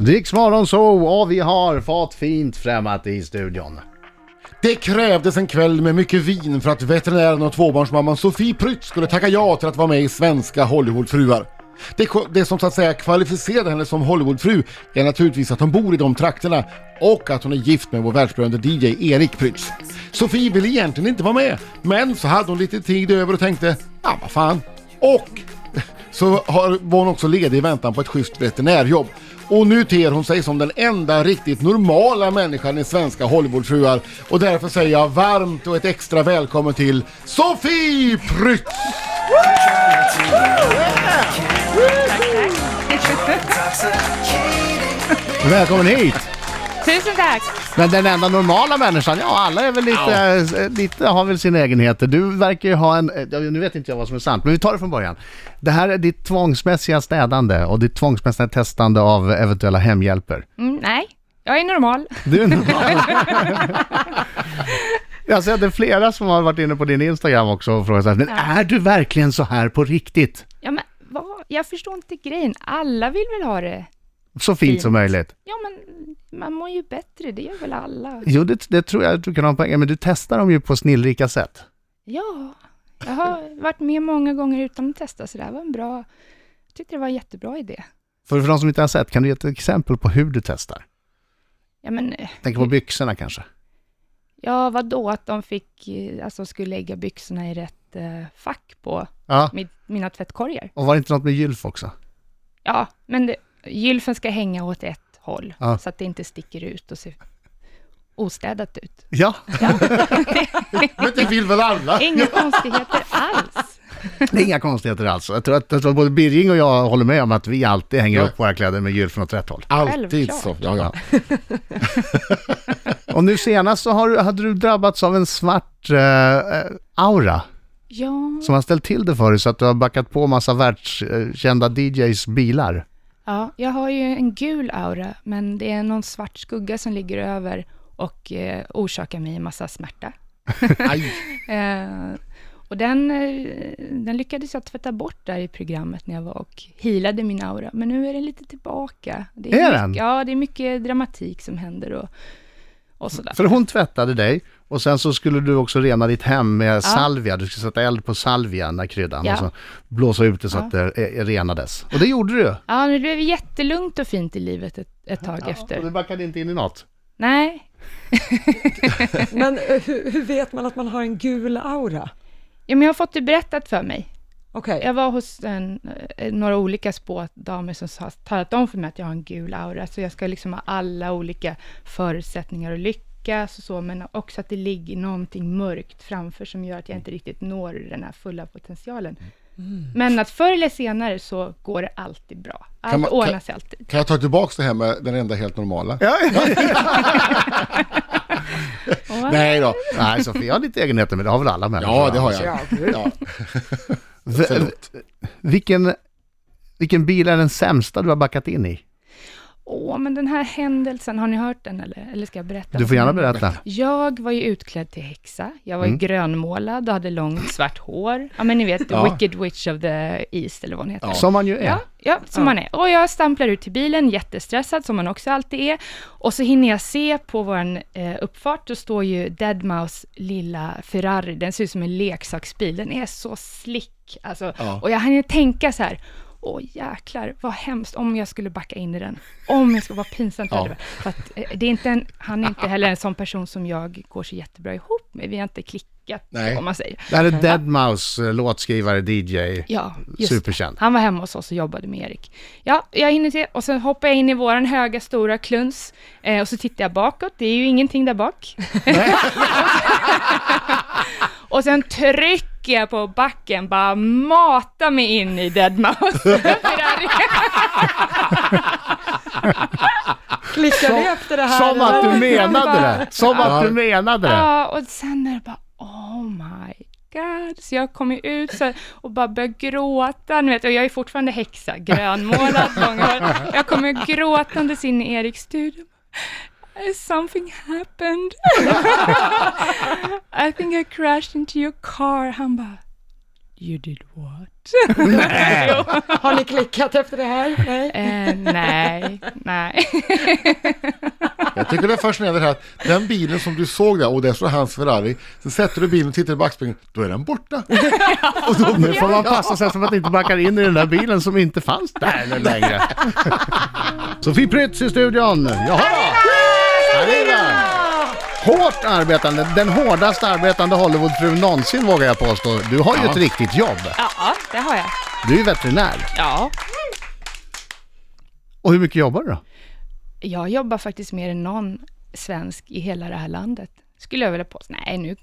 Riksmorgon så och vi har fått fint främmat i studion. Det krävdes en kväll med mycket vin för att veterinären och tvåbarnsmamman Sofie Prytz skulle tacka ja till att vara med i Svenska Hollywoodfruar. Det, det som så att säga kvalificerade henne som Hollywoodfru är naturligtvis att hon bor i de trakterna och att hon är gift med vår världsberömde DJ Erik Prytz. Sofie ville egentligen inte vara med, men så hade hon lite tid över och tänkte, ja vad fan. Och så har, var hon också ledig i väntan på ett schysst veterinärjobb. Och nu ter hon sig som den enda riktigt normala människan i svenska Hollywoodfruar. Och därför säger jag varmt och ett extra välkommen till Sofie Prytz! Välkommen hit! Tusen tack! Men den enda normala människan, ja alla är väl lite, eh, lite har väl sina egenheter. Du verkar ju ha en, eh, nu vet inte jag vad som är sant, men vi tar det från början. Det här är ditt tvångsmässiga städande och ditt tvångsmässiga testande av eventuella hemhjälper. Mm, nej, jag är normal. Du är normal. Jag ser att det är flera som har varit inne på din Instagram också och frågat så här, men är du verkligen så här på riktigt? Ja, men vad? Jag förstår inte grejen. Alla vill väl ha det? Så fint, Fint. som möjligt. Ja, men man mår ju bättre, det gör väl alla? Jo, det, det tror jag du kan ha en poäng men du testar dem ju på snillrika sätt. Ja, jag har varit med många gånger utan att testa, så det här var en bra... Jag tyckte det var en jättebra idé. För, för de som inte har sett, kan du ge ett exempel på hur du testar? Ja, men... eh, Tänk på byxorna kanske. Ja, vadå att de fick, eh, alltså skulle lägga byxorna i rätt eh, fack på Ja, min, mina tvättkorgar. och var det inte något med gylf också? Ja, men det, gylfen ska hänga åt ett håll, Ja. så att det inte sticker ut och ser ostädat ut. Ja, Men det vill väl alla? Inga konstigheter alls. det är inga konstigheter alls. Jag tror att, jag tror att både Birging och jag håller med om att vi alltid hänger Ja. upp våra kläder med gylfen åt rätt håll. Alltid så. Ja, ja. Och nu senast så har, du- hade du drabbats av en svart eh, eh, aura Ja, som har ställt till det för dig så att du har backat på massa världskända DJs bilar. Ja, jag har ju en gul aura, men det är någon svart skugga som ligger över och eh, orsakar mig en massa smärta. Eh, och den, eh, den lyckades jag tvätta bort där i programmet när jag var och healade min aura. Men nu är den lite tillbaka. Det Är mycket, den? Ja, det är mycket dramatik som händer och, och sådär. För hon tvättade dig och sen så skulle du också rena ditt hem med salvia. Du skulle sätta eld på salvia, den där kryddan, Ja. och så blåsa ut det så Ja. att det renades. Och det gjorde du. Ja, det blev jättelugnt och fint i livet ett, ett tag Och efter. du backade inte in i något. Nej, Men eh, hur, hur vet man att man har en gul aura? ja, men jag har fått det berättat för mig. Okej, Jag var hos en, eh, några olika spådamer som har talat om för mig att jag har en gul aura, så jag ska liksom ha alla olika förutsättningar att lyckas och så, men också att det ligger någonting mörkt framför som gör att jag inte riktigt når den här fulla potentialen. Men att förr eller senare så går det alltid bra. Allt Kan man- kan- ordnar sig alltid. Kan jag ta tillbaka det här med den enda helt normala? Ja, Nej då. Nej, Sofia har lite egenheter, men det har väl alla människor? Ja, det har jag. Ja. Ja. Vilken, vilken bil är den sämsta du har backat in i? Åh, men den här händelsen, har ni hört den eller? Eller ska jag berätta? Du får gärna berätta. Jag var ju utklädd till häxa. Jag var ju Mm. grönmålad och hade långt svart hår. Ja, men ni vet, Ja. Wicked Witch of the East, eller vad hon heter. Ja. Som man ju är. Ja, ja, som man är. Och jag stamplar ut till bilen, jättestressad, som man också alltid är. Och så hinner jag se på vår eh, uppfart, då står ju Deadmaus lilla Ferrari, den ser ut som en leksaksbil, den är så slick. Alltså, Ja. Och jag hinner tänka så här, åh jäklar, vad hemskt om jag skulle backa in i den. Om jag skulle vara pinsamt. Ja. För att, eh, det är inte en, han är inte heller en sån person som jag går så jättebra ihop med. Vi har inte klickat, Nej. om man säger. Det här är Deadmau5, eh, låtskrivare, DJ. Ja. Superkänd. Han var hemma hos oss och jobbade med Erik. Ja, jag hinner se, och sen hoppar jag in i våran höga, stora kluns, eh, och så tittar jag bakåt, det är ju ingenting där bak. och sen trycker jag på backen, bara matar mig in i Deadmau5. Ferrari. Klickar ni efter det här? Som att du menade det! Som att du menade det! Ja, och sen är det bara, oh my god. Så jag kom ju ut så, och bara började gråta, ni vet, och jag är fortfarande häxa, grönmålad. Jag kommer gråtandes in i Eriks studio. Something happened. I think I crashed into your car. Han bara, You did what? Har ni klickat efter det här? Nej. Eh, nej, nej. Jag tycker det är fascinerande här att den bilen som du såg där, och där står hans Ferrari, sen sätter du bilen och tittar i backspegeln, då är den borta. Och då, nu får man passa sig så att man inte backar in i den där bilen som inte fanns där längre. Sofie Prytz i studion. Jaha. Hårt arbetande, den hårdast arbetande Hollywoodfrun någonsin vågar jag påstå. Du har ju Ja. ett riktigt jobb. Ja, det har jag. Du är ju veterinär. Ja. Och hur mycket jobbar du då? Jag jobbar faktiskt mer än någon svensk i hela det här landet. Skulle jag vilja påstå. Nej, nu,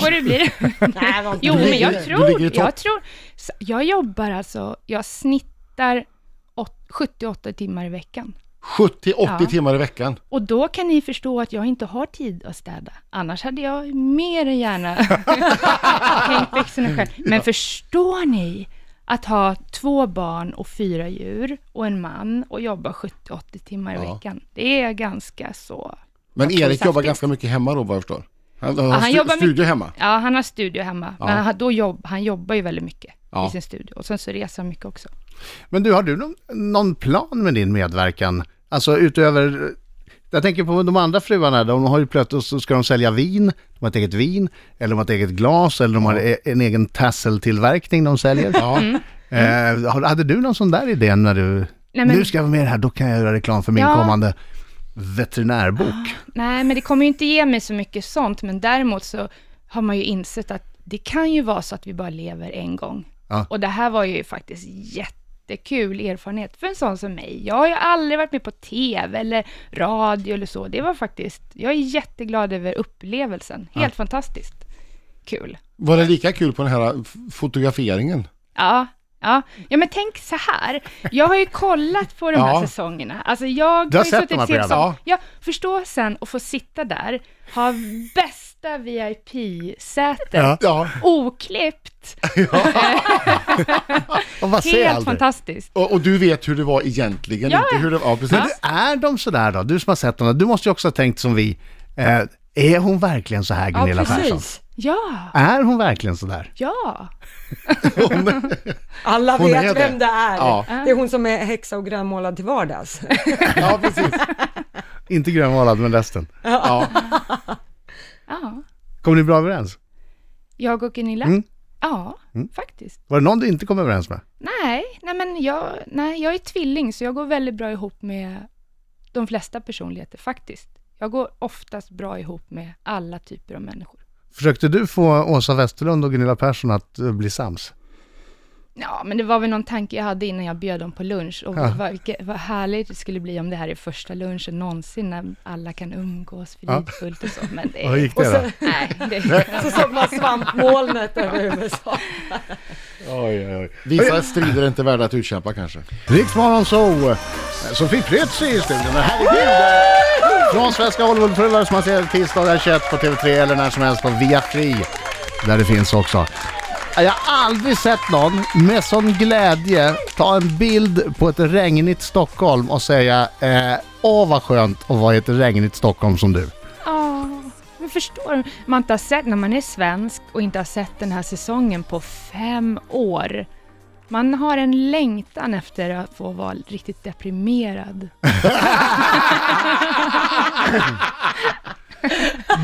får det bli det. Nej, vad Jo, men jag du tror, ligger i topp. jag tror, så- jag jobbar alltså, jag snittar åt- 78 timmar i veckan. 70-80 Ja. timmar i veckan. Och då kan ni förstå att jag inte har tid att städa. Annars hade jag mer än gärna hängt byxorna själv. Men förstår ni att ha två barn och fyra djur och en man och jobba 70-80 timmar i Ja. veckan? Det är ganska så. Men Erik jobbar ganska mycket hemma då vad jag förstår. Han har han stu- jobbar studio hemma. Ja, han har studio hemma. Ja. Men han, då jobb, han jobbar ju väldigt mycket Ja. i sin studio. Och sen så reser han mycket också. Men du, har du någon, någon plan med din medverkan? Alltså utöver... Jag tänker på de andra fruarna, de har ju plötsligt så ska de sälja vin, de har ett eget vin, eller de har ett eget glas, eller de har e- en egen tasseltillverkning de säljer. Ja. Mm. Eh, har- hade du någon sån där idé när du... Nej, men- Nu ska jag vara med här, då kan jag göra reklam för min Ja. kommande veterinärbok. Nej, men det kommer ju inte ge mig så mycket sånt. Men däremot så har man ju insett att det kan ju vara så att vi bara lever en gång. Ja. Och det här var ju faktiskt jättekul erfarenhet för en sån som mig. Jag har ju aldrig varit med på TV eller radio eller så. Det var faktiskt, jag är jätteglad över upplevelsen. Helt fantastiskt kul. Var det lika kul på den här fotograferingen? Ja, ja. Ja, men tänk så här. Jag har ju kollat på de här Ja. säsongerna. Alltså jag Du har ju sett de här programmen? som- Ja, förstå sen och få sitta där, ha bästa VIP-sätet, Ja. oklippt, vad säger helt fantastiskt. Och, och du vet hur det var egentligen, Ja. inte hur det var. Precis. Men är de sådär då? Du som har sett dem, du måste ju också ha tänkt som vi. Eh, är hon verkligen så här Ja, Gunilla Persson? Ja, Är hon verkligen sådär? ja. Alla Hon är vet det. vem det är. Ja. Det är hon som är häxa och grönmålad till vardags. Ja, precis. Inte grönmålad, men resten. Ja. ja. Kommer ni bra överens? Jag och Gunilla? Mm. Ja, faktiskt. Var det någon du inte kom överens med? Nej, nej men jag, nej, jag är tvilling, så jag går väldigt bra ihop med de flesta personligheter, faktiskt. Jag går oftast bra ihop med alla typer av människor. Försökte du få Åsa Westerlund och Gunilla Persson att eh, bli sams? Ja, men det var väl någon tanke jag hade innan jag bjöd dem på lunch. Och Ja. vad, vilket- vad härligt det skulle bli om det här är första lunchen någonsin, när alla kan umgås fridfullt och så. Men det Hur gick det Och då? så, Nej, det, så såg man svampmolnet över USA. Oj, oj, oj. Vissa strider är inte värda att utkämpa kanske. Riksmorgon så Sofie Prytz i studion, herregud! Från Svenska Hollywoodfruar som man ser tisdagar 21 på TV3 eller när som helst på Viafree. Där det finns också. Jag har aldrig sett någon med sån glädje ta en bild på ett regnigt Stockholm och säga eh, Åh vad skönt att vara i ett regnigt Stockholm som du. Ja, men förstår? Man inte har sett, när man är svensk och inte har sett den här säsongen på fem år. Man har en längtan efter att få vara riktigt deprimerad.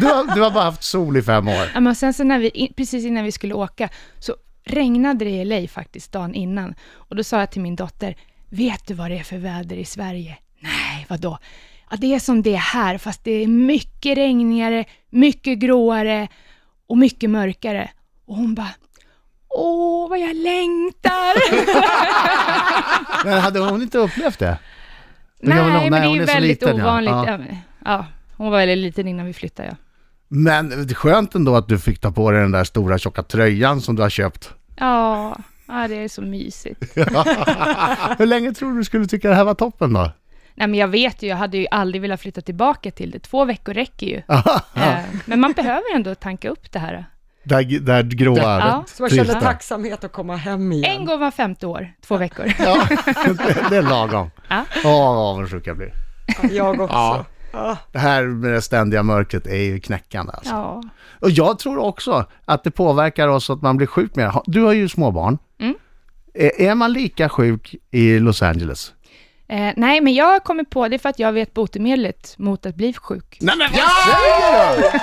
Du har, du har bara haft sol i fem år. Ja, men sen så när vi, precis innan vi skulle åka, så regnade det i LA faktiskt dagen innan. Och då sa jag till min dotter, vet du vad det är för väder i Sverige? Nej, vad då? Ja, det är som det är här, fast det är mycket regnigare, mycket gråare och mycket mörkare. Och hon bara, åh, vad jag längtar! Men hade hon inte upplevt det? Nej, men det är ju väldigt liten, ovanligt. Ja. Ja. Ja, hon var väldigt liten innan vi flyttade, ja. Men det är skönt ändå att du fick ta på dig den där stora tjocka tröjan som du har köpt. Ja, ja det är så mysigt. Hur länge tror du du skulle tycka det här var toppen då? Nej, men jag vet ju, jag hade ju aldrig velat flytta tillbaka till det. Två veckor räcker ju. Eh, Men man behöver ändå tanka upp det här. Där, där gråa Ja. Så man känner tacksamhet att komma hem igen. En gång var femte år, två veckor. Ja, det, det är lagom. Ja. Åh, vad avundsjuk jag blir. Jag också. Ja. Ja. Det här med det ständiga mörkret är ju knäckande alltså. Ja. Och jag tror också att det påverkar oss att man blir sjuk mer. Du har ju småbarn. Mm. Är man lika sjuk i Los Angeles? Eh, nej, men jag kommit på det för att jag vet botemedlet mot att bli sjuk. Nej men vad säger du?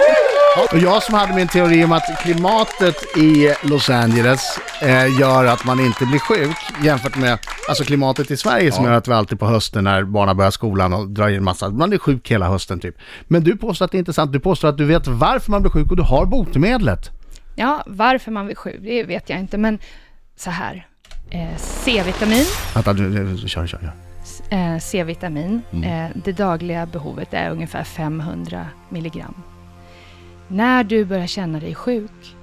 Och jag som hade min teori om att klimatet i Los Angeles eh, gör att man inte blir sjuk jämfört med alltså klimatet i Sverige som gör att vi alltid på hösten när barnen börjar skolan och drar in massa, man är sjuk hela hösten typ. Men du påstår att det inte är sant, du påstår att du vet varför man blir sjuk och du har botemedlet. Ja, varför man blir sjuk, det vet jag inte, men så här. Eh, C-vitamin, Vänta, du, du, kör, kör, kör. Eh, C-vitamin, eh, det dagliga behovet är ungefär 500 milligram. När du börjar känna dig sjuk,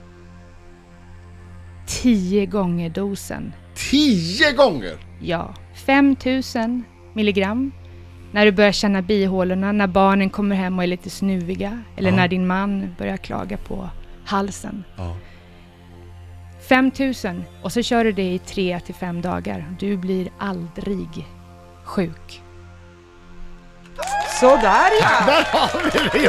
10 gånger dosen. Tio gånger! Ja, 5000 milligram. När du börjar känna bihålorna, när barnen kommer hem och är lite snuviga, eller Ja. när din man börjar klaga på halsen. Ja. 5000 och så kör du det i tre till fem dagar. Du blir aldrig sjuk. Sådär ja! Där har vi det ju!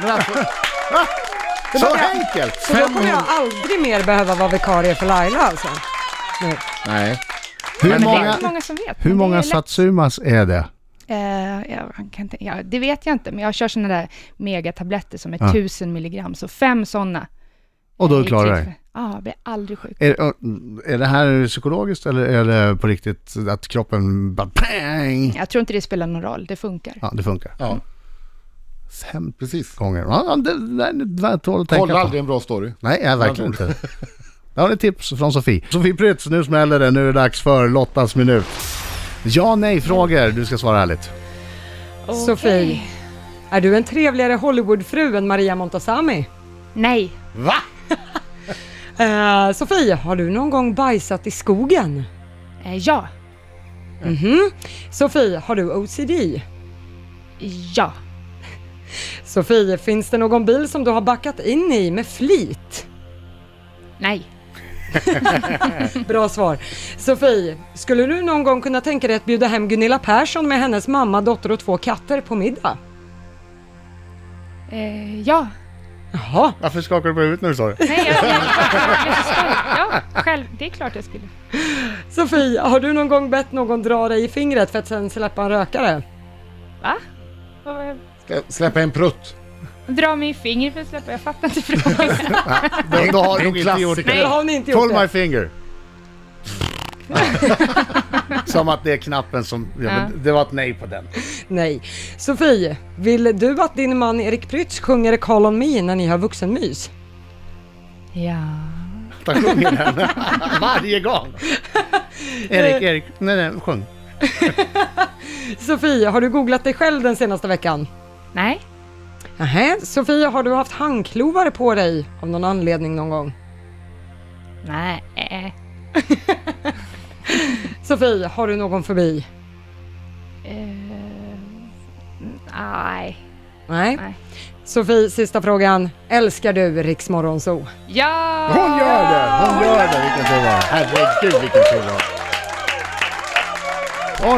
Men alltså? Så var det. enkelt! Så då kommer jag aldrig mer behöva vara vikarie för Laila alltså? Nu. Nej. Hur Men det är många, inte många som vet. hur många är satsumas är det? Eh, ja, kan inte, ja, det vet jag inte, men jag kör sådana där megatabletter som är Ja. 1000 milligram, så fem sådana. Och då klarar du dig? Ja, jag blir aldrig sjuk. Är, är det här psykologiskt eller är det på riktigt att kroppen bara pang? Jag tror inte det spelar någon roll, det funkar. Ja, det funkar. Ja, Fem precis. gånger. Ja, det, det, det tål att tänka Kolla på. aldrig en bra story. Nej, jag verkligen inte. Där har ni tips från Sofie. Sofie Prytz, nu smäller det. Nu är det dags för Lottas minut. Ja, nej, frågor. Du ska svara ärligt. Sofie. Är du en trevligare Hollywoodfru än Maria Montazami? Nej. Va? Eh, Sofie, har du någon gång bajsat i skogen? Eh, ja. Mhm. Sofie, har du OCD? Ja. Sofie, finns det någon bil som du har backat in i med flit? Nej. Bra svar. Sofie, skulle du någon gång kunna tänka dig att bjuda hem Gunilla Persson med hennes mamma, dotter och två katter på middag? Eh, ja. Jaha, Varför skakar du på huvudet när du sa det? Nej, jag, jag, jag, jag, jag, ja, själv. Det är klart jag skulle. Sofie, har du någon gång bett någon dra dig i fingret för att sen släppa en rökare? Va? Vad- Ska jag släppa en prutt? Dra mig i fingret för att släppa, jag fattar inte frågan. Då, då har du en inte gjort. Det det. har ni inte gjort Pull my finger. som att det är knappen som... Ja, Ja. det var ett nej på den. Nej. Sofie, vill du att din man Erik Prytz sjunger Call on me när ni har vuxenmys? ja. Han sjunger den varje gång. Erik, Erik, nej, nej, sjung. Sofie, har du googlat dig själv den senaste veckan? Nej. Nähä. Sofie, har du haft handklovar på dig av någon anledning någon gång? Nej. Sofie, har du någon förbi? eh, nej. Nej. Nej. Sofie, sista frågan. Älskar du Riks Morgonzoo? Ja! Hon gör det! Hon gör det! Vilken tur det var. Herregud vilken tur det var.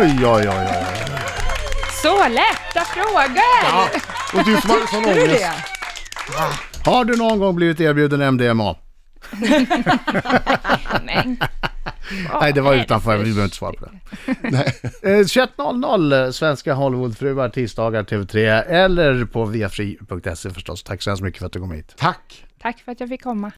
Oj, oj, oj, oj. Så lätta frågor! Och du som hade sån ångest. det? Har du någon gång blivit erbjuden MDMA? Men, Nej, det var utanför. Vi behöver inte svara på det. Eh, 21.00 Svenska Hollywoodfruar tisdagar TV3 eller på viafri.se förstås. Tack så hemskt mycket för att du kom hit. Tack! Tack för att jag fick komma.